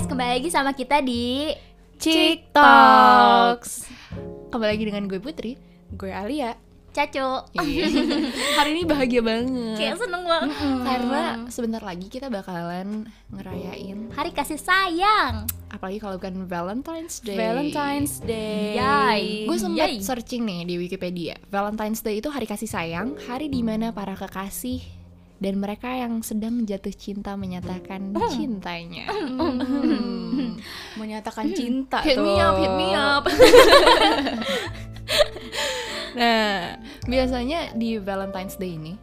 guys, kembali lagi sama kita di Talks. Kembali lagi dengan gue Putri Gue Alia. Caco. Hari ini bahagia banget Kayak seneng banget. Karena sebentar lagi kita bakalan ngerayain Hari kasih sayang. Apalagi kalau bukan Valentine's Day Valentine's Day. Yay. Gue sempat searching nih di Wikipedia Valentine's Day itu hari kasih sayang Hari di mana para kekasih dan mereka yang sedang jatuh cinta menyatakan cintanya Menyatakan cinta Hit tuh. me up, hit me up Nah, biasanya di Valentine's Day ini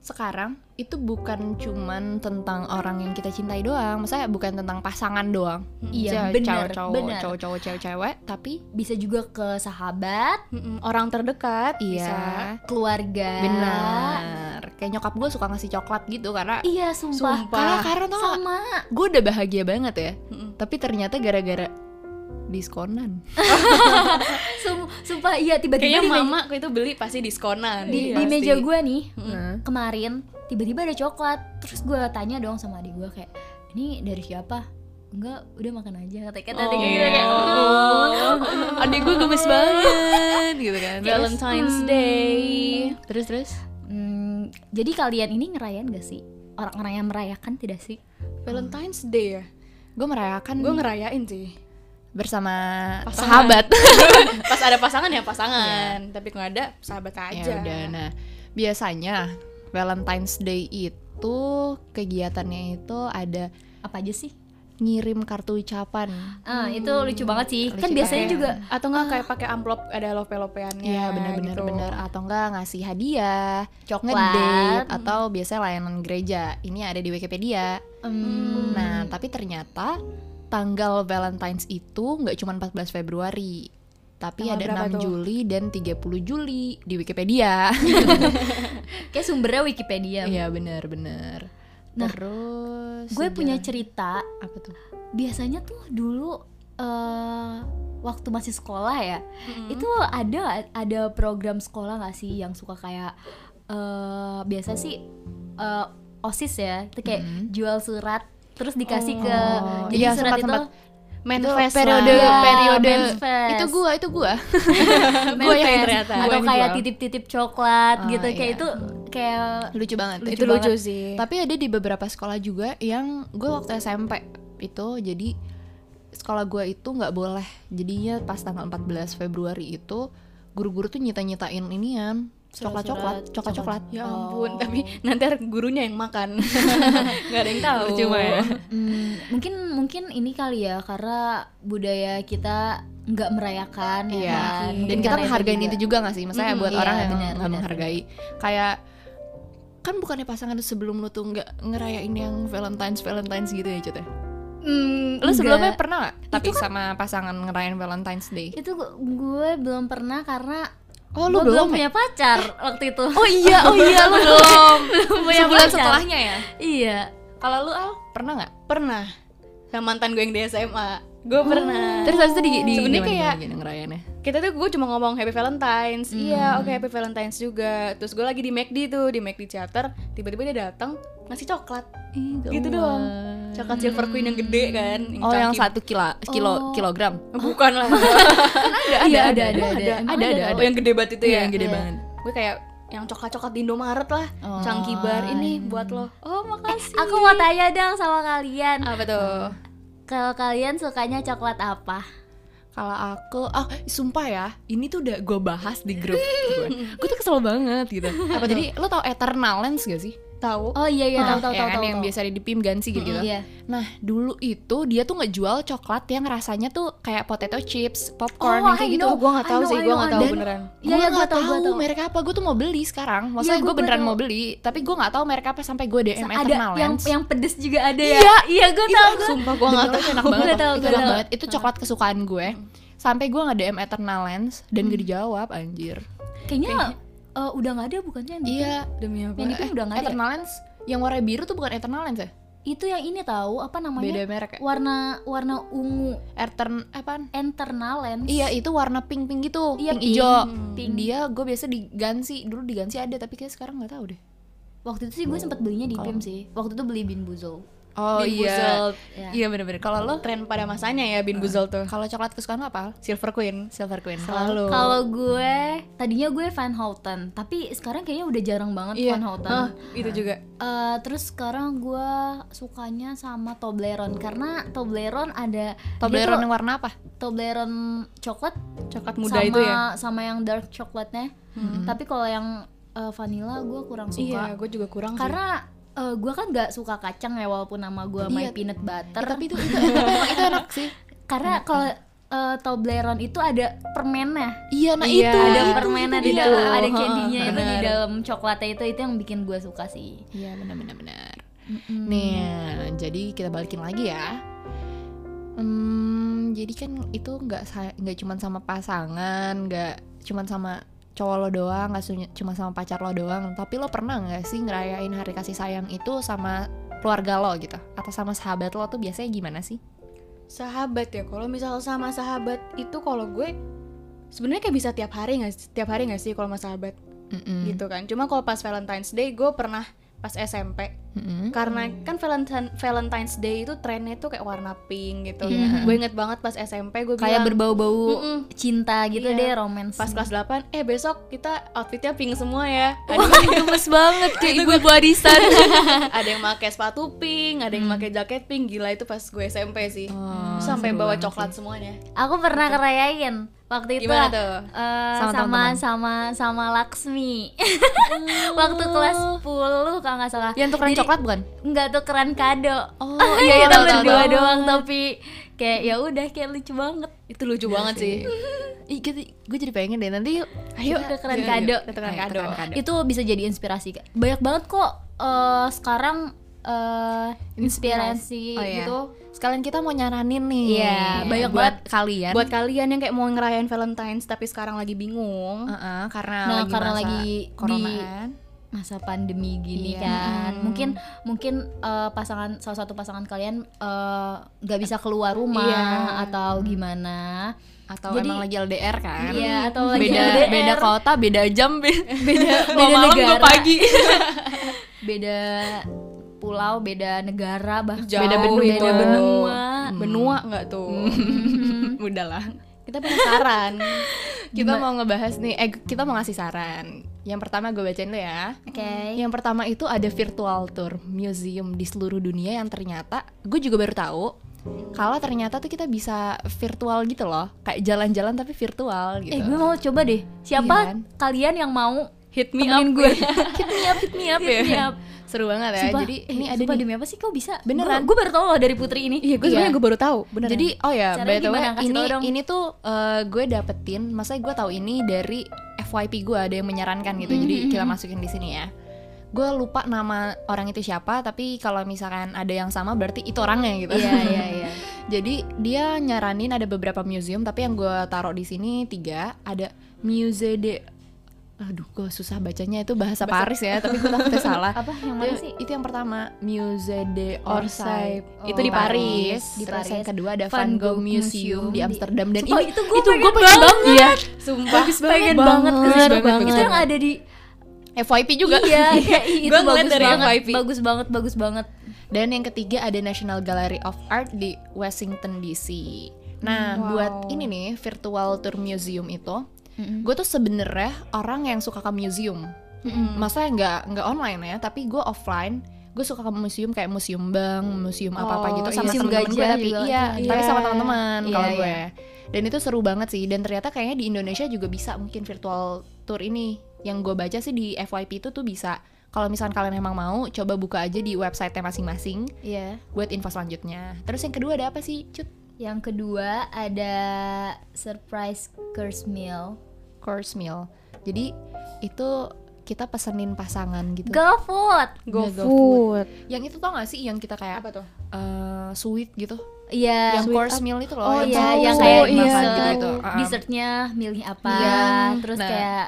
sekarang itu bukan cuman tentang orang yang kita cintai doang, maksudnya bukan tentang pasangan doang. Iya, Cewek- bener, cowok-cowok, cowok-cowok, cewek-cewek, tapi Bisa juga ke sahabat, Mm-mm, Orang terdekat iya, bisa. keluarga. benar. Kayak nyokap gue suka ngasih coklat gitu karena Iya, sumpah. Sumpah. karena karena gak, Sama. gue udah bahagia banget ya. Mm-mm. Tapi ternyata gara-gara diskonan. Sum- sumpah iya tiba-tiba Kayaknya di, mama aku itu beli pasti diskonan. di, Iya, di meja gue nih Nah. kemarin tiba-tiba ada coklat. Terus gue tanya dong sama adik gue kayak, "Ini dari siapa?" Enggak, udah makan aja kata kata Oh. gitu kayak. Oh. Adik gue gemes banget gitu kan. Valentine's Day. terus terus Hmm, jadi kalian ini ngerayain gak sih? Orang-orang yang merayakan tidak sih? Valentine's Day ya. gue merayakan Gue ngerayain sih. bersama Pasangan. sahabat. Pas ada pasangan ya pasangan. Tapi kalau nggak ada sahabat aja. ya udah nah biasanya Valentine's Day itu kegiatannya itu ada Apa aja sih? Ngirim kartu ucapan Ah, itu lucu banget sih. Lucu kan biasanya banget. juga Atau nggak kayak pakai amplop ada lope-lopeannya. Iya benar-benar gitu. benar atau enggak ngasih hadiah, Coklat. ngedate atau biasanya layanan gereja. Ini ada di Wikipedia. hmm, Nah, tapi ternyata tanggal Valentine's itu nggak cuma 14 Februari. Tapi Tanggal ada berapa 6 tuh? Juli dan 30 Juli di Wikipedia. kayak sumbernya Wikipedia. Iya benar-benar. Nah, Terus Gue punya cerita. apa tuh? Biasanya tuh dulu eh waktu masih sekolah ya, Mm-mm. itu ada ada program sekolah nggak sih yang suka kayak eh biasa sih eh, osis ya, itu kayak Mm-mm. jual surat terus dikasih ke Oh, jadi iya, surat sempat-sempat. itu Manifest Itu periode lah. Iya, periode manifest. itu gua itu gua. Gue yang ternyata. Gua atau kayak titip-titip coklat Oh, gitu kayak iya. itu kayak lucu banget. Lucu itu lucu banget. sih. Tapi ada di beberapa sekolah juga yang gue waktu SMP itu jadi sekolah gue itu nggak boleh. Jadinya pas tanggal 14 Februari itu guru-guru tuh nyita-nyitain inian coklat-coklat, coklat-coklat. Ya ampun, Oh. tapi nanti gurunya yang makan. Nggak ada yang tahu. Cuma ya. Hmm, mungkin mungkin ini kali ya karena budaya kita nggak merayakan ya Iya. kan? Dan kita menghargai itu juga gak sih? Maksudnya Mm-mm, buat iya, orang yang nggak menghargai. Kayak kan bukannya pasangan sebelum lu tuh nggak ngerayain yang Valentine's Valentine's gitu ya Cut ya? Hmm, Lu sebelumnya enggak. pernah gak? Tapi sama pasangan ngerayain Valentine's Day? itu gu- gue belum pernah karena Oh lu gue belum belum ya? punya pacar waktu itu Oh iya, oh iya lu belum. punya Sebulan pacar. setelahnya ya. iya Kalau lu Al pernah nggak? Pernah. Sama mantan gue yang di SMA. Gue pernah. Terus habis itu di, di Sebenarnya kayak- gimana, gimana ngerayainnya? Kita tuh gue cuma ngomong Happy Valentine's. Iya, oke Happy Valentine's juga. Terus gue lagi di McD tuh, di McD Charter, tiba-tiba dia datang ngasih coklat. gitu doang. Coklat Silver Queen yang gede kan. Oh yang cangkir. satu kilo kilo Oh. kilogram. Bukan lah. Ada Iya, ada, ada, Emang ada. ada ada Oh, ada. yang gede banget itu Iya, ya. yang gede Iya. banget. Gue kayak yang coklat-coklat di Indomaret lah. Oh. Cangki bar ini buat lo. Oh, makasih. aku mau tanya dong sama kalian Apa tuh? kalau kalian sukanya coklat apa Kalau aku, oh sumpah ya, ini tuh udah gue bahas di grup gue. Gue tuh kesel banget gitu. Apa jadi lo tau Eternal Lens gak sih? Tahu? oh iya iya tahu tahu ya tahu kan tahu yang tahu. biasa di Pim Gansi gitu. Mm, iya. Nah dulu itu dia tuh ngejual coklat yang rasanya tuh kayak potato chips, popcorn Oh, yang kayak I gitu. know. gue nggak tahu know, sih, gue nggak tahu beneran. Iya, gue iya, nggak tahu, tahu merek apa gue tuh mau beli sekarang maksudnya Iya, gue gua- gua beneran tahu. mau beli tapi gue nggak tahu merek apa sampai gue DM ada Eternal yang Lens yang pedes juga ada ya Iya, iya gue Itu tahu. Sumpah gue nggak tahu. enak banget itu enak banget itu coklat kesukaan gue sampai gue nge DM Eternal Lens dan gak dijawab anjir kayaknya eh, udah nggak ada bukannya yang iya. Demi apa? Yang di Pim udah nggak ada ya? Eternal Lens yang warna biru tuh bukan Eternal Lens ya? Itu yang ini tahu apa namanya? Beda merek ya? Warna warna ungu. Etern apaan? Internal lens Iya itu warna pink pink gitu, Iya, pink hijau. Pink. Dia gue biasa diganti dulu diganti ada tapi kayak sekarang nggak tahu deh. waktu itu sih gue sempat belinya di Pim sih. Waktu itu beli Bin Buzo Oh Bean iya. Boozled. Ya. Iya bener-bener. Kalau lo Tren pada masanya ya Bean Boozled tuh. kalau coklat kesukaan lo apa? Silver Queen. Silver Queen. Selalu. Kalau gue tadinya gue Van Houten, tapi sekarang kayaknya udah jarang banget Iya. Van Houten. Hah, itu juga. Eh, terus sekarang gue sukanya sama Toblerone karena Toblerone ada Toblerone yang warna apa? Toblerone coklat Coklat muda sama itu ya. sama yang dark coklatnya. Tapi kalau yang eh, vanilla gue kurang suka Iya, gue juga kurang sih. Karena eh, gue kan gak suka kacang ya walaupun nama gue my Iya. peanut butter. Eh, tapi itu itu enak, itu enak sih. karena kalau eh, Toblerone itu ada permennya. Iya, nah Iya, itu ada itu. permennya di Itu. dalam, ada Heeh, candy-nya itu di dalam coklatnya itu itu yang bikin gue suka sih. Iya, benar-benar benar. Nih, jadi kita balikin lagi ya. Hmm, jadi kan itu nggak nggak cuma sama pasangan, nggak cuma sama cowok lo doang, nggak cuma sama pacar lo doang. Tapi lo pernah nggak sih ngerayain hari kasih sayang itu sama keluarga lo gitu, atau sama sahabat lo tuh biasanya gimana sih? sahabat ya kalau misal sama sahabat itu kalau gue sebenarnya kayak bisa tiap hari nggak tiap hari nggak sih kalau sama sahabat Mm-mm. gitu kan cuma kalau pas Valentine's Day gue pernah pas SMP Mm-mm. karena kan Valentine Valentine's Day itu trennya tuh kayak warna pink gitu Iya. gue inget banget pas SMP gue Kayak berbau-bau Mm-mm. cinta gitu Iya. deh romance. pas kelas 8 eh besok kita outfitnya pink semua ya ada, Wah, gemes banget kayak ibu ibu arisan. ada yang pakai sepatu pink ada yang pakai jaket pink gila itu pas gue SMP sih Oh, sampai bawa coklat semuanya Aku pernah ngerayain waktu itu Gimana tuh? eh, Sama sama teman-teman? sama sama Laksmi. waktu kelas 10 kalau nggak salah. Yang tukeran Jadi- coklat bukan? Enggak tukeran kado. Oh, iya, iya, kita tahu, berdua doang tapi kayak ya udah kayak lucu banget. itu lucu banget sih Ih, gue jadi pengen deh nanti yuk. ayo tukeran yuk, kado. yuk, tukeran kado kado. Itu bisa jadi inspirasi. Banyak banget kok eh, sekarang eh, inspirasi Oh, iya. gitu. Sekalian kita mau nyaranin nih. Iya, banyak buat banget. kalian. buat kalian yang kayak mau ngerayain Valentine's tapi sekarang lagi bingung Heeh, karena Nah, lagi karena masa lagi di- coronaan. masa pandemi gini Iya. kan mungkin mungkin eh, pasangan salah satu pasangan kalian eh, nggak bisa keluar rumah Iya. atau gimana atau Jadi- emang lagi LDR kan Iya, atau lagi beda LDR. beda kota beda jam be- beda beda malam gue pagi beda pulau beda negara bahkan Jauh beda benua itu. beda benua. Benua nggak tuh? Udahlah. Kita penasaran kita mau ngebahas nih eh kita mau ngasih saran. Yang pertama gue bacain dulu ya. Oke. Yang pertama itu ada virtual tour museum di seluruh dunia yang ternyata gue juga baru tahu kalau ternyata tuh kita bisa virtual gitu loh. Kayak jalan-jalan tapi virtual gitu. Eh gue mau coba deh. Siapa Iya kan? kalian yang mau hit me up? gue? Hit me up hit me up ya Hit me up. Seru banget ya Sumpah, jadi eh, ini ada sumpah demi apa sih kau bisa Beneran. gue baru tahu loh dari putri ini iya gue sebenarnya gue baru tahu beneran Jadi oh ya, by the way ini tau dong. ini tuh eh, gue dapetin, maksudnya gue tahu ini dari FYP gue ada yang menyarankan gitu. Jadi Mm-hmm. kita masukin di sini ya. Gue lupa nama orang itu siapa, tapi kalau misalkan ada yang sama berarti itu orangnya gitu. iya iya iya Jadi dia nyaranin ada beberapa museum, tapi yang gue taruh di sini tiga. Ada Musée de Aduh, gue susah bacanya itu bahasa, Paris ya, tapi gue takutnya salah. apa yang mana Itu- sih Itu yang pertama, Musée de Orsay. Orsay. Itu di Paris. Di Di Terus yang Paris. kedua ada Van Gogh Museum, Museum di Amsterdam dan Sumpah, ini itu gue gue pengen banget. Iya, sumpah bagus banget, pengen banget ke bagus banget, bagus itu yang banget. ada di FYP juga. iya kayak ih, itu ngeliat bagus dari banget FYP. bagus banget bagus banget Dan yang ketiga ada National Gallery of Art di Washington DC. Nah, Wow. buat ini nih virtual tour museum itu, gue tuh sebenarnya orang yang suka ke museum. Masa nggak nggak online ya, tapi gue offline. Gue suka ke museum kayak museum bank, museum apa apa Oh, gitu iya. sama temen-temen gue tapi juga iya, ada. tapi sama Iya. teman-teman Iya, kalau iya. gue. Dan itu seru banget sih. Dan ternyata kayaknya di Indonesia juga bisa mungkin virtual tour ini. Yang gue baca sih di FYP itu tuh bisa. Kalau misalkan kalian emang mau, coba buka aja di website masing-masing iya buat info selanjutnya. Terus yang kedua ada apa sih, Cut? yang kedua ada surprise course meal Course meal. Jadi itu kita pesenin pasangan gitu. GoFood go Iya, food Yang itu tau gak sih yang kita kayak apa tuh eh, sweet gitu? iya yang course meal itu loh. Oh yang iya, yang tahu, kayak iya. dessert, gitu. Uh-uh. dessertnya milih apa, Iya. terus Nah. kayak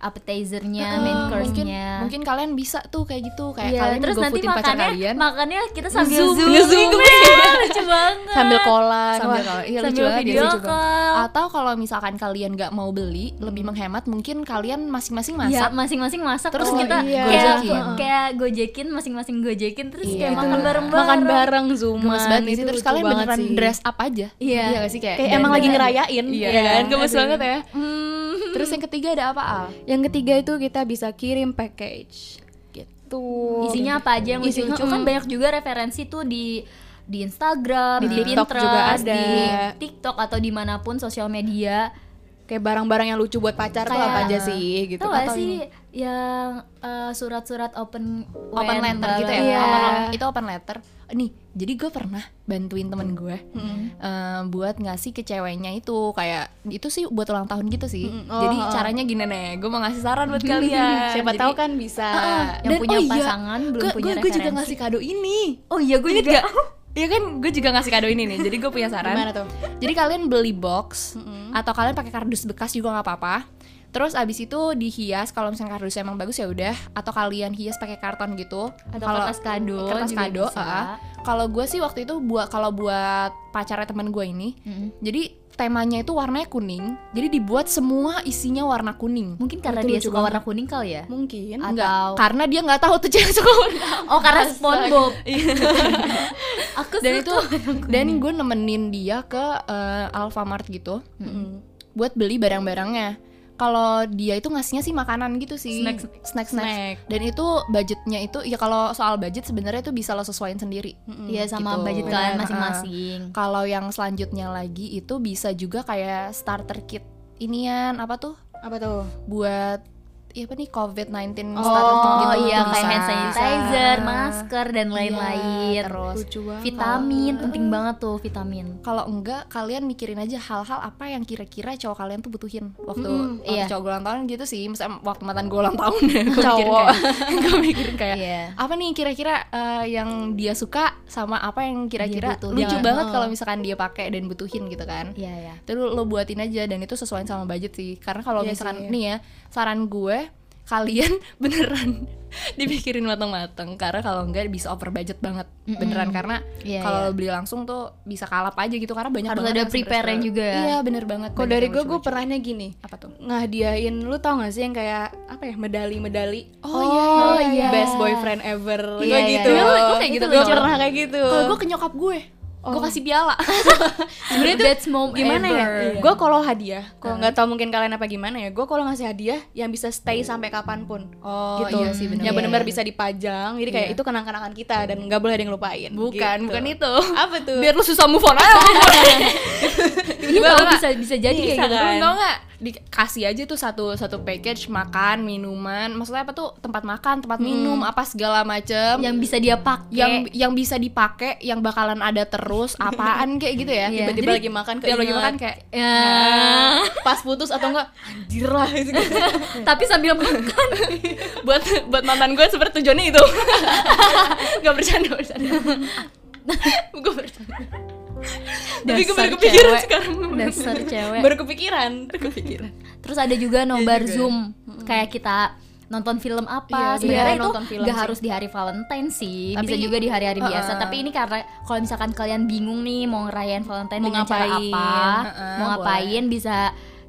appetizernya, Eh, main mungkin course-nya. mungkin kalian bisa tuh kayak gitu kayak Iya, kalian terus nanti makannya kalian makannya kita sambil Nge-zoom, zoom, nge-zoom. ya, lucu banget. sambil kola sambil kalau iya sambil video lucu banget. call. atau kalau misalkan kalian nggak mau beli lebih menghemat mungkin kalian masing-masing Iya, masak masing-masing masak Terus terus kita iya. kayak gojekin. kayak gojekin masing-masing gojekin terus Iya. kayak Itu makan bareng-bareng. makan bareng zoom gemes banget situ terus kalian beneran dress up aja Iya. gak sih kayak kayak emang lagi ngerayain iya ya kan gemes banget ya Hmm. Terus yang ketiga ada apa al yang ketiga itu kita bisa kirim package gitu Isinya apa aja yang lucu-lucu kan mm. banyak juga referensi tuh di di Instagram, Di di, TikTok Pinterest, juga ada. di TikTok atau di mana pun sosial media. kayak barang-barang yang lucu buat pacar tuh Kayak- apa aja sih gitu Tahu gak Atau sih ini? Yang eh, surat-surat open open letter gitu ya? Iya. Open- itu open letter. Nih jadi gue pernah bantuin temen gue Hmm. eh, buat ngasih ke ceweknya itu. Kayak itu sih buat ulang tahun gitu sih. Mm, oh, jadi oh. caranya gini nih gue mau ngasih saran buat kalian. Siapa Jadi- tahu kan bisa yang Dan- punya oh iya, pasangan belum gue, punya gue, juga ngasih kado ini. Oh iya gue juga. Iya kan? Gue juga ngasih kado ini nih. Jadi gue punya saran. Gimana tuh? Jadi kalian beli box atau kalian pakai kardus bekas juga nggak apa-apa terus abis itu dihias kalau misalnya kardusnya emang bagus ya udah atau kalian hias pakai karton gitu Atau Kalau- kertas kado kertas kado ah. kalau gue sih waktu itu buat kalau buat pacarnya teman gue ini Mm-mm. jadi temanya itu warnanya kuning jadi dibuat semua isinya warna kuning Mungkin karena Itu dia suka banget. warna kuning kali ya. mungkin Atau- Enggak, karena dia nggak tahu tuh cewek suka warna Oh karena SpongeBob. Aku dan itu dan gue nemenin dia ke eh, Alfamart gitu Mm-mm. buat beli barang-barangnya kalau dia itu ngasihnya sih makanan gitu sih. Snack- snack. Snack snack. dan itu budgetnya itu ya kalau soal budget sebenarnya itu bisa lo sesuaiin sendiri. Iya sama Gitu. budget kalian masing-masing. kalau yang selanjutnya lagi itu bisa juga kayak starter kit inian apa tuh? Apa tuh? Buat ya apa nih COVID-19 Oh, gitu iya bisa. kayak hand sanitizer, Bisa. masker dan lain-lain. Iya, terus vitamin penting banget tuh vitamin. kalau enggak kalian mikirin aja hal-hal apa yang kira-kira cowok kalian tuh butuhin waktu, Mm-mm, waktu iya. cowok ulang tahun gitu sih misalnya waktu mantan gue ulang tahun ya gue mikirin Cowok. kayak gue mikirin kayak Iya. apa nih kira-kira eh, yang dia suka sama apa yang kira-kira lucu Jangan- banget oh. kalau misalkan dia pakai dan butuhin gitu kan Iya ya. terus lo buatin aja dan itu sesuai sama budget sih karena kalau Iya misalkan sih, iya. nih ya saran gue kalian beneran dipikirin matang-matang karena kalau enggak bisa over budget banget. Beneran karena Iya, kalau iya. lo beli langsung tuh bisa kalap aja gitu karena banyak Harus ada surprise-surprise. juga. iya bener banget. Kalau dari gue, gue pernahnya gini. Apa tuh? Ngehadiahin lu tau gak sih yang kayak apa ya medali-medali? Oh, iya, iya. best boyfriend ever. Iya, Gua iya, gitu. iya. Lu- lu kayak gitu, gue pernah kayak gitu. Kalau gue ke nyokap gue gue kasih piala Sebenarnya tuh best mom gimana ya? ever. gue kalau hadiah kalau nggak tahu mungkin kalian apa gimana ya gue kalau ngasih hadiah yang bisa stay sampai kapan pun. Oh gitu. iya sih bener. Yang Iya, benar-benar iya. bisa dipajang jadi kayak Iya. itu kenang-kenangan kita dan nggak boleh ada yang lupain. Bukan gitu. bukan itu. Apa tuh? Biar lu susah move on aja. Iya. Tau bisa bisa jadi kayak Bisa gitu. kan? Lu tau gak dikasih aja tuh satu satu package makan minuman. Maksudnya apa tuh? Tempat makan tempat minum apa segala macem. Yang bisa dia pakai. yang yang bisa dipakai yang bakalan ada terus apaan kayak gitu ya Iya. tiba-tiba lagi makan tiba lagi makan kayak Ya. pas putus atau enggak anjir lah gitu. Tapi sambil makan. buat buat mantan gue seperti tujuannya itu nggak bercanda bercanda gue bercanda tapi gue baru kepikiran cewek. sekarang Dasar cewek. baru kepikiran kepikiran Terus ada juga nobar juga ya. Zoom. Kayak kita nonton film Iya, apa sebenarnya sebenarnya itu nonton film sih. harus di hari Valentine sih. Bisa Tapi- juga di hari-hari biasa. Uh-uh. tapi ini karena kalau misalkan kalian bingung nih mau ngerayain Valentine Mau dengan cara ngapain, apa uh-uh, mau ngapain bisa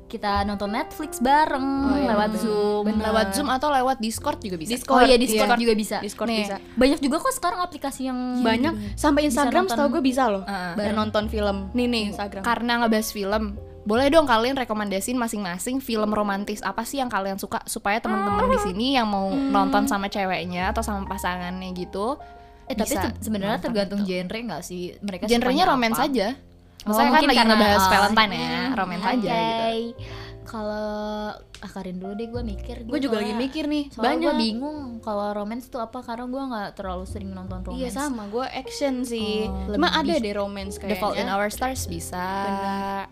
kita nonton Netflix bareng Oh, iya, lewat bener. Zoom. Bener. lewat zoom atau lewat discord juga bisa. Discord. oh iya Discord iya. juga bisa. Discord Nih, bisa. banyak juga kok sekarang aplikasi yang banyak. sampai Bisa Instagram setahu gue bisa loh Uh-uh. dan nonton film. Nih nih Instagram. karena ngebahas film boleh dong kalian rekomendasiin masing-masing film romantis apa sih yang kalian suka supaya teman-teman di sini yang mau nonton sama ceweknya atau sama pasangannya gitu eh tapi sebenarnya tergantung gitu. genre nggak sih? Mereka genrenya romance aja. Oh, Maksudnya kan mungkin lagi karena, ngebahas ah, Valentine ya, hmm, romance aja gitu. Kalau akarin dulu deh gue mikir. gue juga lagi mikir nih Soalnya gue banyak bingung kalau romance tuh apa karena gue nggak terlalu sering nonton romance. iya sama gue action sih Oh, cuma ada deh romance The Fault in kayaknya Our Stars bisa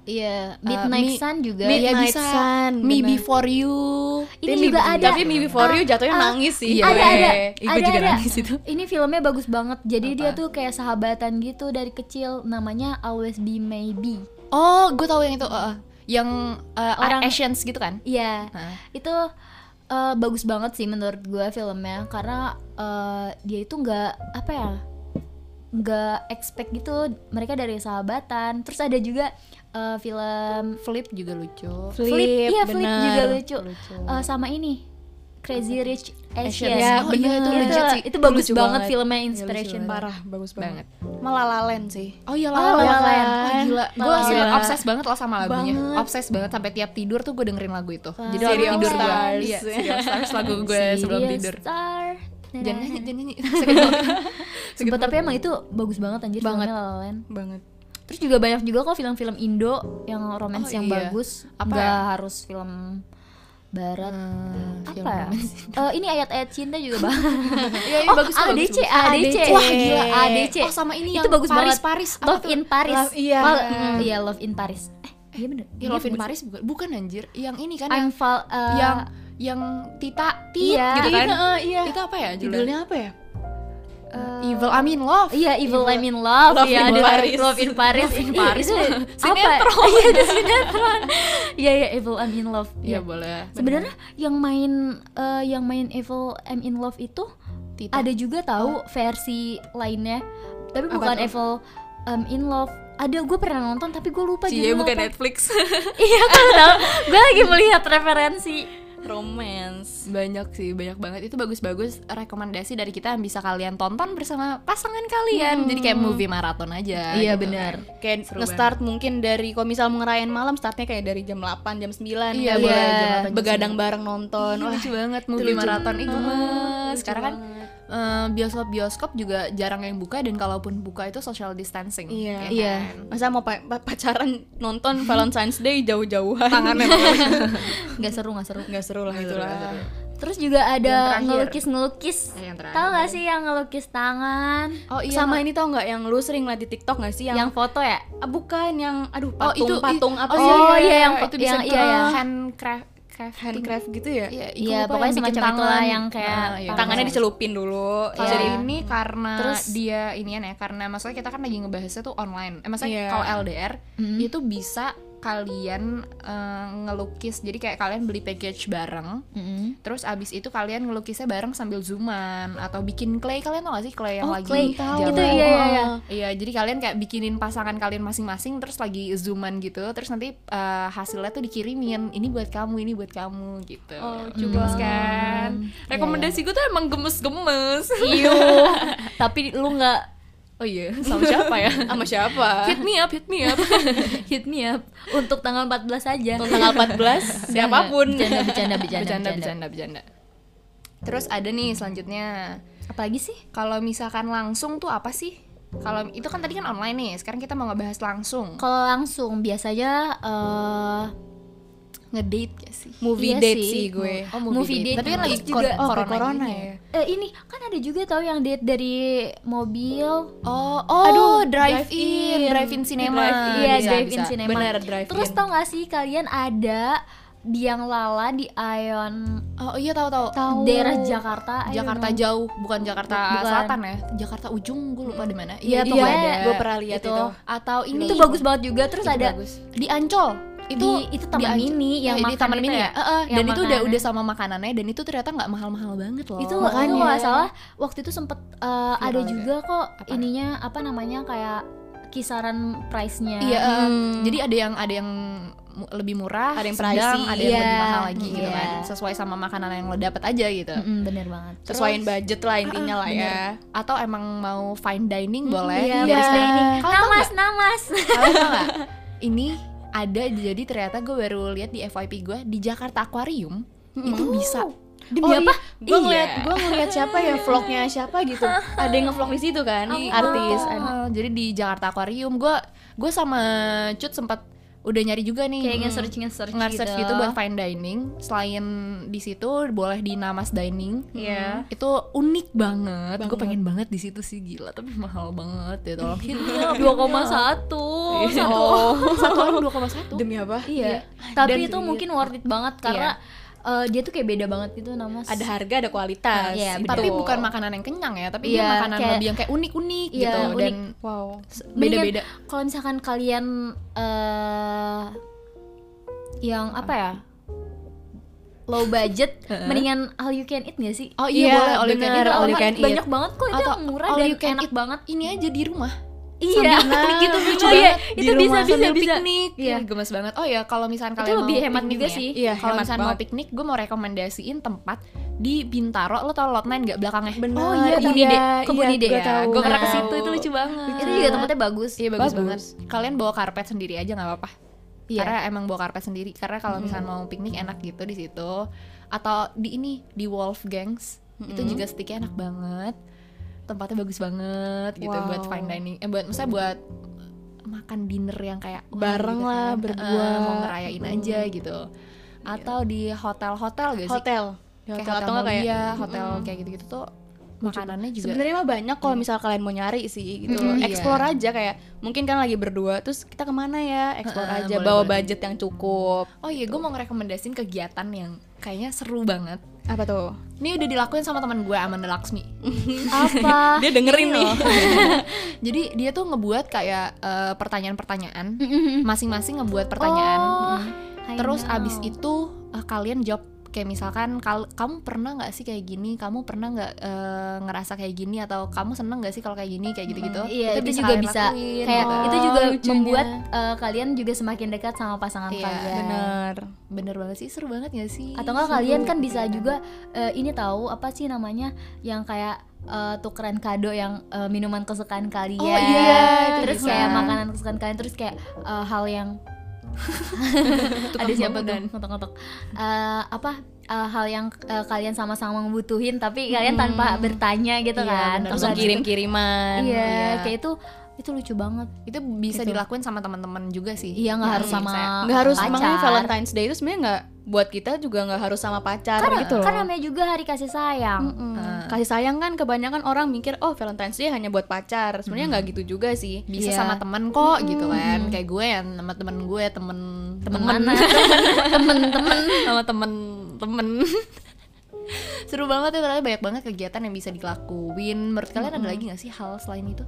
Iya, Uh, Midnight Mi- Sun juga. Mi- Midnight ya bisa Sun, Me bener. Before You Ini Tapi juga Me- ada. tapi Me Before You jatuhnya ah, nangis sih Iya, ada gue. ada. Ih, gue ada, juga ada. nangis itu. Ini filmnya bagus banget. Jadi dia Apa? tuh kayak sahabatan gitu dari kecil. Namanya Always Be Maybe. Oh gue tahu yang itu uh, uh, yang uh, Orang- Asians gitu kan Iya. Hah. Itu eh, bagus banget sih menurut gue filmnya karena eh, dia itu nggak apa ya nggak expect gitu mereka dari sahabatan terus ada juga eh, film Flip juga lucu. Flip, iya Flip juga lucu, Lucu. Eh, sama ini Crazy Rich Asians Ya, Oh, iya, bener. itu itu, legit sih. itu bagus banget banget. filmnya Iya, inspiration banget. parah bagus banget, Banget. malah lalen sih Oh iya Oh, La La Land. Oh, gila. Gue obses banget loh sama lagunya. Banget. Obses banget sampai tiap tidur tuh gue dengerin lagu itu. Jadi City lagu of tidur gue. Iya, Stars lagu gue sebelum tidur. Star. Jangan nyanyi, jangan nyanyi. Sumpah tapi emang itu bagus banget anjir Banget. filmnya banget Terus juga banyak juga kok film-film Indo yang romance Oh, yang iya. bagus. Apa Nggak ya? harus film barat. Hmm, apa ya? Eh, ini ayat-ayat cinta juga bagus. Iya, ini oh, bagus ADC, bagus. ADC. Wah, gila. ADC. Oh, sama ini itu yang bagus Paris, banget. Paris. Apa Love tuh? in Paris. Love- iya. Val- mm, iya, Love in Paris. Eh, iya bener. Ya, Love in Paris bukan bukan anjir. Yang ini kan I'm yang Val, eh, yang yang Tita Tit Iya. gitu kan. Iya, iya. Itu apa ya judulnya apa ya eh, Evil I mean Love. Iya, Evil, I'm in Love. Love Iya, in Paris. Love in Paris. Love in Paris itu mah. apa? Sinetron. Iya, itu sinetron. Iya, iya, Evil I'm in Love. Iya, boleh. Sebenarnya yang main eh, yang main Evil I'm in Love itu Tita. ada juga tahu versi lainnya. Tapi Apa bukan tuh? Evil I'm in Love. Ada gue pernah nonton tapi gue lupa Cie, bukan apa. Netflix. Iya, kan tahu. Gue lagi melihat referensi. Romance. Banyak sih banyak banget. Itu bagus-bagus rekomendasi dari kita yang bisa kalian tonton bersama pasangan kalian. Jadi kayak movie maraton aja Iya, gitu. benar. kayak Seru nge-start mungkin dari kalau misal ngerayain malam startnya kayak dari jam 8 jam 9 Iya, kali boleh, ya. jam 8, jam begadang bareng nonton. Wah lucu banget movie maraton itu mas lucu sekarang kan banget. Bioskop bioskop juga jarang yang buka dan kalaupun buka itu social distancing Iya. ya Iya. kan? masa mau pa- pa- pacaran nonton Valentine's Day jauh-jauhan tangannya Nggak seru, nggak seru. nggak seru lah seru, itulah nggak seru. Terus juga ada ngelukis-ngelukis. Eh, terakhir. Tahu gak sih yang ngelukis tangan? oh iya sama ini tau nggak yang lu sering liat di TikTok nggak sih yang, Yang foto ya? Ah, bukan yang aduh oh itu patung-patung apa oh, sih Oh, iya, yang itu bisa yang- iya, yang handcraft crafting. handcraft gitu ya Iya, lupa pokoknya semacam itulah tangan. yang kayak Nah, iya, tangannya dicelupin dulu Kalau Iya. ini karena Terus- dia inian ya, karena maksudnya kita kan lagi ngebahasnya tuh online. Eh, maksudnya Iya. kalau LDR Mm. itu bisa kalian eh, ngelukis. Jadi kayak kalian beli package bareng, Mm-mm. terus abis itu kalian ngelukisnya bareng sambil zooman atau bikin clay. Kalian tau gak sih clay yang Oh, lagi clay. zaman? Itu, iya, iya, iya. Iya, jadi kalian kayak bikinin pasangan kalian masing-masing terus lagi zooman gitu, terus nanti eh, hasilnya tuh dikirimin. Ini buat kamu, ini buat kamu gitu. Oh, coba. kan? Iya, Rekomendasi gue tuh emang gemes-gemes. Iyo. Tapi lu nggak Oh iya, sama siapa ya? sama siapa hit me up, hit me up. hit me up untuk tanggal 14 aja. Untuk tanggal 14 siapa pun Bercanda, bercanda, bercanda, bercanda, bercanda. bercanda, bercanda. Terus ada nih selanjutnya. Apalagi sih? Kalau misalkan langsung tuh apa sih? Kalau itu kan tadi kan online nih. Sekarang kita mau ngebahas langsung. Kalau langsung biasanya eh Ngedate gak sih? movie Iya date sih. sih gue Oh, movie, date. Tapi kan lagi juga kor- oh, corona, corona gini ya. eh, ini kan ada juga tahu yang date dari mobil. Oh, oh, Aduh, drive drive-in. in, drive in cinema. Drive-in. Iya, Bisa, drive in bisa. cinema. Bener, drive-in. Terus tau gak sih kalian ada biang lala di Ion Oh iya tahu tahu. Tahu. daerah Jakarta. Jakarta know. jauh, bukan Jakarta Bukan. Selatan ya. Jakarta ujung, gue lupa di mana. Iya, itu pokoknya ada. gue pernah lihat itu. Atau ini Itu bagus banget juga. Terus Itu ada bagus. di Ancol itu Di- itu taman di mini yang Ya, di taman mini ya? ya, eh, Yang dan itu udah udah sama makanannya dan itu ternyata nggak mahal-mahal banget loh itu Makanya. itu nggak salah waktu itu sempet uh, ada Viral juga kok Apa? ininya apa namanya kayak kisaran price-nya iya eh, Hmm. jadi ada yang ada yang lebih murah Ada yang sedang, pricey. ada yang lebih Iya, mahal lagi gitu iya. kan sesuai sama makanan yang lo dapat aja gitu Mm-mm, bener banget sesuaiin budget lah intinya lah ya atau emang mau fine dining boleh iya, fine restoran. dining. Namas namas Kalian tau nggak? ini ada jadi ternyata gue baru lihat di FYP gue di Jakarta Aquarium itu bisa. Demi apa? gue Iya. ngeliat gue ngeliat siapa ya? Vlognya siapa gitu. Ada yang ngevlog di situ kan? Artis. Oh, jadi di Jakarta Aquarium gue gue sama Cut sempat udah nyari juga nih. Kayak nge-search nge-search nge-search gitu. buat fine dining. Selain di situ boleh di Namas Dining. Iya. itu unik banget, gue Banget. pengen banget di situ sih gila tapi mahal banget ya tolong up. dua koma satu oh. satu orang dua koma satu. Demi apa? Iya. Tapi Dan- itu mungkin worth it banget karena uh, dia tuh kayak beda banget itu namas ada harga ada kualitas Iya, gitu. tapi bukan makanan yang kenyang ya tapi dia Iya, makanan kayak- lebih yang kayak unik-unik Iya, gitu unik. dan wow beda-beda kalau misalkan kalian eh yang apa ya low budget mendingan all you can eat gak sih Oh iya, Iya, boleh all you can eat. all you can eat. banyak banget kok itu Atau yang murah all dan you can enak eat banget Ini aja di rumah. Iya Sambil gitu lucu oh iya banget. itu bisa rumah bisa sambil bisa piknik. Iya. Iya, gemes banget. Oh ya, kalau misalkan Itu kalian lebih mau hemat piknik juga ya, sih. Iya, kalau misalkan mau piknik, gue mau rekomendasiin tempat di Bintaro. Lo tau lot 9 gak belakangnya? Bener, Oh iya, kebun iya, ide, iya, kebun ide gua ya. tahu. Gue pernah ke Tahu. situ, itu lucu banget. itu juga tempatnya bagus Iya bagus, Bagus. banget. Kalian bawa karpet sendiri aja nggak apa-apa. Iya. Karena emang bawa karpet sendiri. Karena kalau misalnya mau piknik enak gitu di situ. Atau di ini di Wolfgangs itu juga sticknya enak banget. Tempatnya bagus banget gitu Wow. buat fine dining. Eh buat misalnya buat makan dinner yang kayak Bareng gitu lah, kan. berdua. Eh, mau ngerayain aja gitu. Atau di hotel-hotel gak sih? hotel Di Kayak hotel hotel atau nggak kayak hotel kayak gitu-gitu tuh makanannya juga sebenarnya mah banyak kalau misal kalian mau nyari sih gitu iya. explore aja kayak mungkin kan lagi berdua terus kita ke mana ya explore Heeh, aja boleh, bawa boleh. budget yang cukup Oh iya, gue mau ngerekomendasin kegiatan yang kayaknya seru banget. apa tuh Ini udah dilakuin sama teman gue Amanda Laksmi. apa dia dengerin nih Jadi dia tuh ngebuat kayak eh, pertanyaan-pertanyaan, masing-masing ngebuat pertanyaan. Oh, Terus know. abis itu eh, kalian jawab kayak misalkan kal kamu pernah nggak sih kayak gini? Kamu pernah nggak eh, ngerasa kayak gini atau kamu seneng nggak sih kalau kayak gini kayak gitu-gitu? Iya, itu, juga kalian bisa lakuin, kayak gitu. itu juga Oh, lucunya. membuat uh, kalian juga semakin dekat sama pasangan Iya, kalian. bener bener banget sih seru banget gak sih? Atau enggak kalian kan bisa juga uh, ini tahu apa sih namanya yang kayak uh, tukeran kado yang uh, minuman kesukaan kalian. Oh, iya, itu terus kayak makanan kesukaan kalian terus kayak uh, hal yang ada siapa tuh bangunan. ngotok-ngotok Eh, apa uh, hal yang uh, kalian sama-sama membutuhin tapi kalian tanpa bertanya gitu Iya, kan bener Terus langsung habis itu- kirim kiriman iya, iya. kayak itu itu lucu banget. Itu bisa Gitu. dilakuin sama teman-teman juga sih. iya nggak harus Hmm, sama nggak harus pacar. makanya Valentine's Day itu sebenarnya nggak buat kita juga nggak harus sama pacar kan, gitu loh. kan namanya juga hari kasih sayang. Mm-mm. Ah. kasih sayang kan kebanyakan orang mikir oh Valentine's Day hanya buat pacar. Sebenarnya nggak gitu juga sih. Bisa Iya. sama temen kok gitu kan. Kayak gue yang sama temen gue temen temen temen mana temen-temen sama temen temen seru banget ya ternyata banyak banget kegiatan yang bisa dilakuin. Menurut kalian ada lagi nggak sih hal selain itu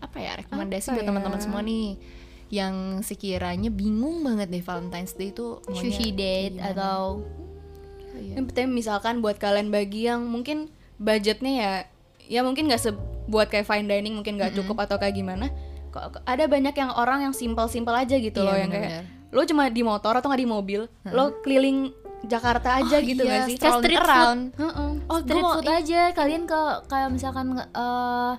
apa ya rekomendasi Apa buat teman-teman ya? semua nih yang sekiranya bingung banget deh Valentine's Day itu sushi date gimana? atau Iya. Yang penting misalkan buat kalian bagi yang mungkin budgetnya ya ya mungkin nggak sebuat kayak fine dining mungkin nggak cukup atau kayak gimana. Kok ada banyak yang orang yang simpel-simpel aja gitu Iya, loh yang kayak lo cuma di motor atau nggak di mobil, lo keliling Jakarta aja Oh, gitu iya, nggak sih? Kayak street food. around. Heeh. oh gue street food aja kalian ke kayak misalkan eh,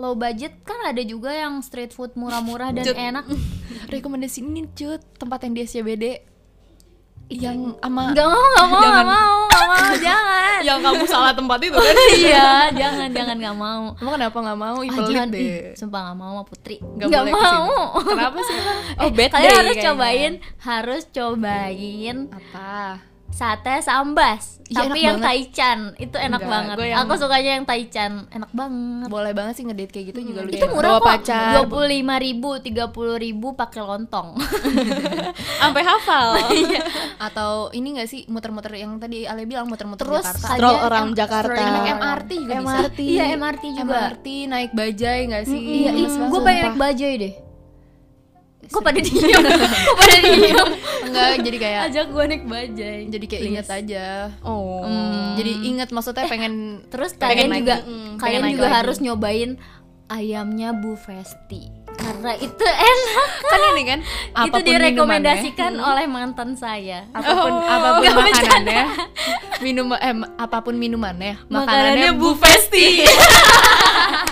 low budget kan ada juga yang street food murah-murah dan Cut. enak. Rekomendasi ini cut. Tempat yang di SCBD yang ama nggak mau nggak mau Jangan. nggak mau nggak mau jangan. Yang kamu salah tempat itu kan? Iya jangan jangan nggak mau. Emang kenapa nggak mau? Ih, ah, pelit jangan. deh. Ih, sumpah nggak mau sama Putri. Nggak ke sini. mau. Kenapa sih? Oh, Eh, bad kalian harus kayaknya. cobain harus cobain apa sate sambas Iya, tapi yang banget. taichan itu enak Enggak, banget yang- aku sukanya yang taichan enak banget boleh banget sih ngedate kayak gitu juga lu itu ya. murah kok pacar. dua puluh lima ribu tiga puluh ribu pakai lontong Sampai hafal. atau ini gak sih muter-muter yang tadi Ale bilang muter-muter terus Jakarta Stroll around em- Jakarta. naik. MRT juga bisa MRT. iya MRT juga MRT naik bajai gak sih iya ih, Gemes banget. gue pengen naik bajai deh kok pada diem? Kok pada diem? Enggak jadi kayak ajak gue naik bajai jadi kayak Please. inget aja. Oh. jadi inget maksudnya pengen terus Pengen kalian naik juga. Mm, kalian juga lagi. harus nyobain ayamnya Bu Festi. Karena itu enak. Kan ini kan itu apa pun direkomendasikan minumannya, oleh mantan saya. Apa pun Oh, apa pun makanannya. minum eh apa pun minumannya makanannya Makanannya Bu Festi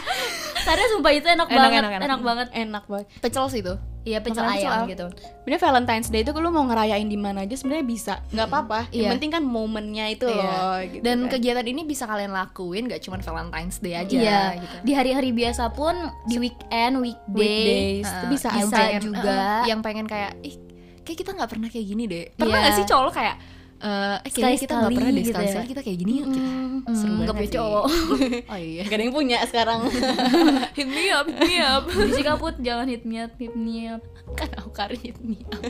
karena sumpah itu enak, Enak, banget enak, enak, enak. banget Enak banget. pecel sih itu iya pecel Makanan ayam gitu Sebenarnya Valentine's Day itu lu mau ngerayain di mana aja sebenarnya bisa, nggak apa-apa. Yang Iya. penting kan momennya itu Iya. loh. Gitu dan kan. kegiatan ini bisa kalian lakuin gak cuma Valentine's Day aja iya gitu di hari-hari biasa pun di weekend weekday weekdays itu Uh, bisa yang bisa aja. pengen- juga. uh, yang pengen kayak ih kayak kita nggak pernah kayak gini deh pernah gak sih cowok kayak eh eh, kayaknya kita nggak pernah deh gitu sekali ya. kita kayak gini yuk kita seru Hmm, nggak banget punya cowok. oh iya Gak ada yang punya sekarang. hit me up hit me up Bisi kaput jangan hit me up hit me up kan aku kari hit me up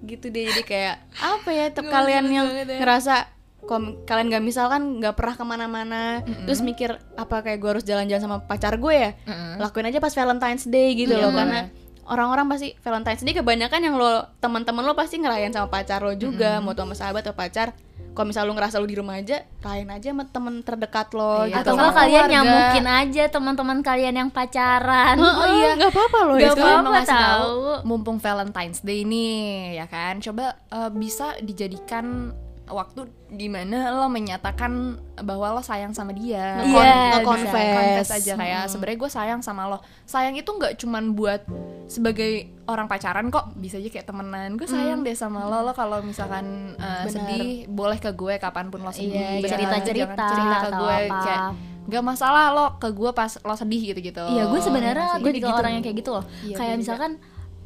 gitu deh jadi kayak apa ya tuh kalian yang ya. ngerasa kom- kalian nggak misalkan nggak pernah ke mana-mana terus mikir apa kayak gue harus jalan-jalan sama pacar gue ya Mm-mm. lakuin aja pas Valentine's Day gitu Iya, loh bener. karena orang-orang pasti Valentine's Day kebanyakan yang lo teman-teman lo pasti ngerayain sama pacar lo juga mau tuh sama sahabat atau pacar. Kalau misal lo ngerasa lo di rumah aja rayain aja sama temen terdekat lo Iya, gitu. atau enggak kalian keluarga. nyamukin aja teman-teman kalian yang pacaran. Oh iya. nggak apa-apa loh Nggak ya Sekarang. apa-apa tahu, mumpung Valentine's Day nih ya kan? Coba eh, bisa dijadikan waktu di mana lo menyatakan bahwa lo sayang sama dia Iya. Nge-confess. confess aja kayak sebenarnya gue sayang sama lo sayang itu nggak cuman buat sebagai orang pacaran kok bisa aja kayak temenan gue sayang deh sama lo lo kalau misalkan uh, sedih boleh ke gue kapan pun lo sedih Iya, Jangan- cerita-cerita jangan cerita ke gue apa. kayak nggak masalah lo ke gue pas lo sedih gitu gitu Iya, gue sebenarnya Iya gue tipikal orang yang kayak gitu loh. Iya, kayak juga.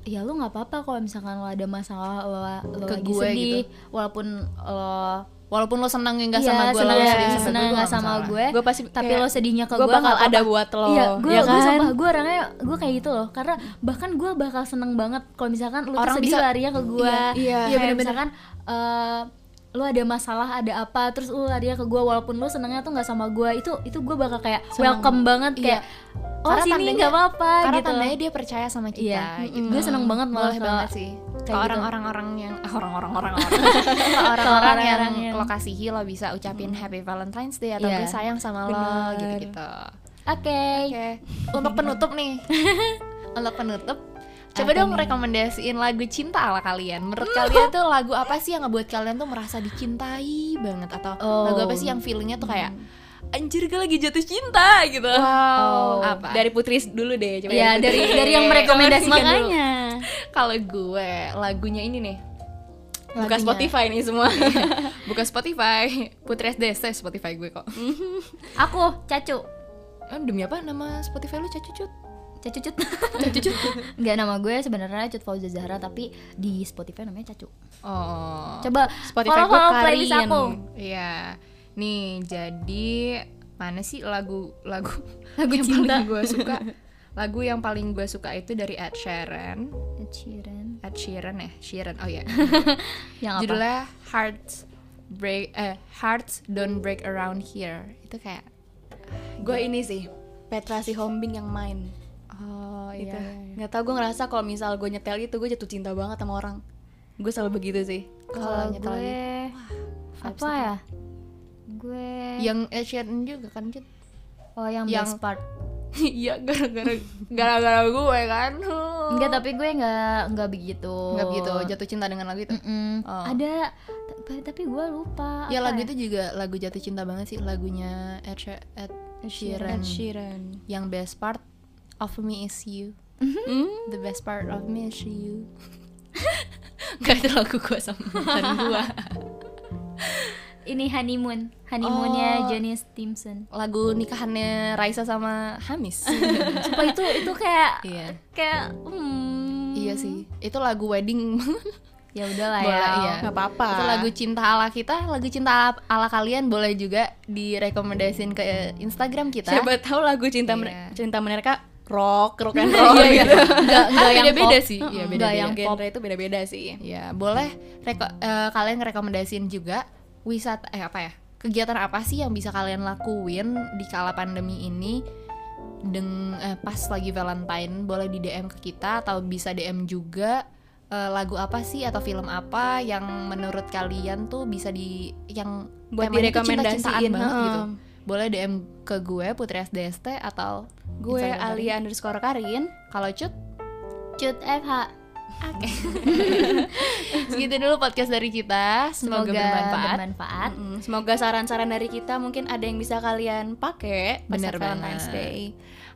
Ya lu nggak apa-apa kalau misalkan lo ada masalah lo, lo Ke lagi gue sedih gitu. walaupun lo walaupun lo seneng nggak iya, sama gue seneng, lo ya, sedih seneng gue nggak sama gue, Gue pasti tapi kayak, lo sedihnya ke gue gue bakal ada buat lo Iya, gue ya gue kan? sumpah gue orangnya gue kayak gitu loh. Karena bahkan gue bakal seneng banget kalau misalkan Orang tuh sedih bisa- larinya ke gue. Iya, iya. Iya, misalkan eh, lu ada masalah ada apa terus lu larinya ke gue walaupun lu senengnya tuh nggak sama gue itu itu gue bakal kayak Seneng. welcome banget Iya. kayak oh Karena sini nggak apa-apa karena gitu. tandanya dia percaya sama kita Iya, gitu. gue seneng banget malah boleh ke- banget sih kayak ke gitu. orang-orang orang yang orang-orang orang orang orang-orang yang orang yang- lo kasihi lo bisa ucapin Happy Valentine's Day atau Iya. gue sayang sama lo Bener. gitu-gitu Oke. oke untuk penutup nih untuk penutup coba Apa dong nih? rekomendasiin lagu cinta ala kalian menurut kalian tuh lagu apa sih yang ngebuat kalian tuh merasa dicintai banget atau Oh. lagu apa sih yang feelingnya tuh kayak anjir gue lagi jatuh cinta gitu Wow. Apa? Dari Putri dulu deh. Coba Ya dari dari yang merekomendasikan. Makanya. kalau gue lagunya ini nih Buka Lagunya- Spotify nih semua. buka Spotify Putri SDST Spotify gue kok Aku Cacu. Eh, demi apa nama Spotify lu cacucut Cacu Cut. Cacu Cut. Enggak nama gue sebenarnya Cut Fauza Zahra tapi di Spotify namanya Cacu. oh Coba Spotify follow, follow playlist aku. iya nih jadi mana sih lagu lagu Lagu yang cinta. paling gue suka lagu yang paling gue suka itu dari Ed Sheeran Ed Sheeran. Ed Sheeran ya Sheeran oh ya Yang apa? judulnya Hearts Break eh Hearts Don't Break Around Here itu kayak Gue ini sih. Petra si Hombing yang main. Oh Gitu. iya Nggak tau gue ngerasa kalau misal gue nyetel itu gue jatuh cinta banget sama orang. Gue selalu begitu sih. Kalau nyetel gue vibes apa ya? Gue yang Ed Sheeran juga kan Cut? oh yang, yang- best part. Iya gara-gara gara-gara gue kan. Enggak, tapi gue nggak nggak begitu. Nggak begitu jatuh cinta dengan lagu itu. Mm-mm. Oh. Ada tapi, gue lupa. Ya lagu itu juga lagu jatuh cinta banget sih lagunya Ed Sheeran. Ed Sheeran. Yang best part of me is you. Hmm? The best part of me is you. Gak itu lagu gue sama mantan gue. Ini honeymoon, honeymoonnya Oh. Johnny Stimson. Lagu nikahannya Raisa sama Hamis. Sumpah itu itu kayak iya. kayak hmm. Iya sih. Itu lagu wedding. Ya udahlah Boleh, ya. iya. Nggak apa-apa. Itu lagu cinta ala kita, lagu cinta ala, ala kalian boleh juga direkomendasiin ke Instagram kita. Siapa tahu lagu cinta Iya. mere- cinta mereka rock, rock and roll Iya, gitu. Enggak enggak Kan yang beda-beda pop. sih. Iya, enggak beda-beda. yang pop. Itu beda-beda sih. Ya, boleh reko- eh, kalian rekomendasiin juga wisata eh apa ya? Kegiatan apa sih yang bisa kalian lakuin di kala pandemi ini? Deng eh, pas lagi Valentine boleh di DM ke kita atau bisa DM juga eh, lagu apa sih atau film apa yang menurut kalian tuh bisa di yang Buat direkomendasiin, cinta-cintaan banget gitu. Boleh DM ke gue Putri SDST atau Gue Instagram Alia underscore Karin. kalau cut Cut FH. Oke. Segitu dulu podcast dari kita. Semoga, bermanfaat. bermanfaat. Mm-mm. Semoga saran-saran dari kita mungkin ada yang bisa kalian pakai pas Valentine's banget. Day.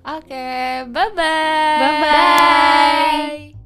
Oke, bye bye. Bye bye.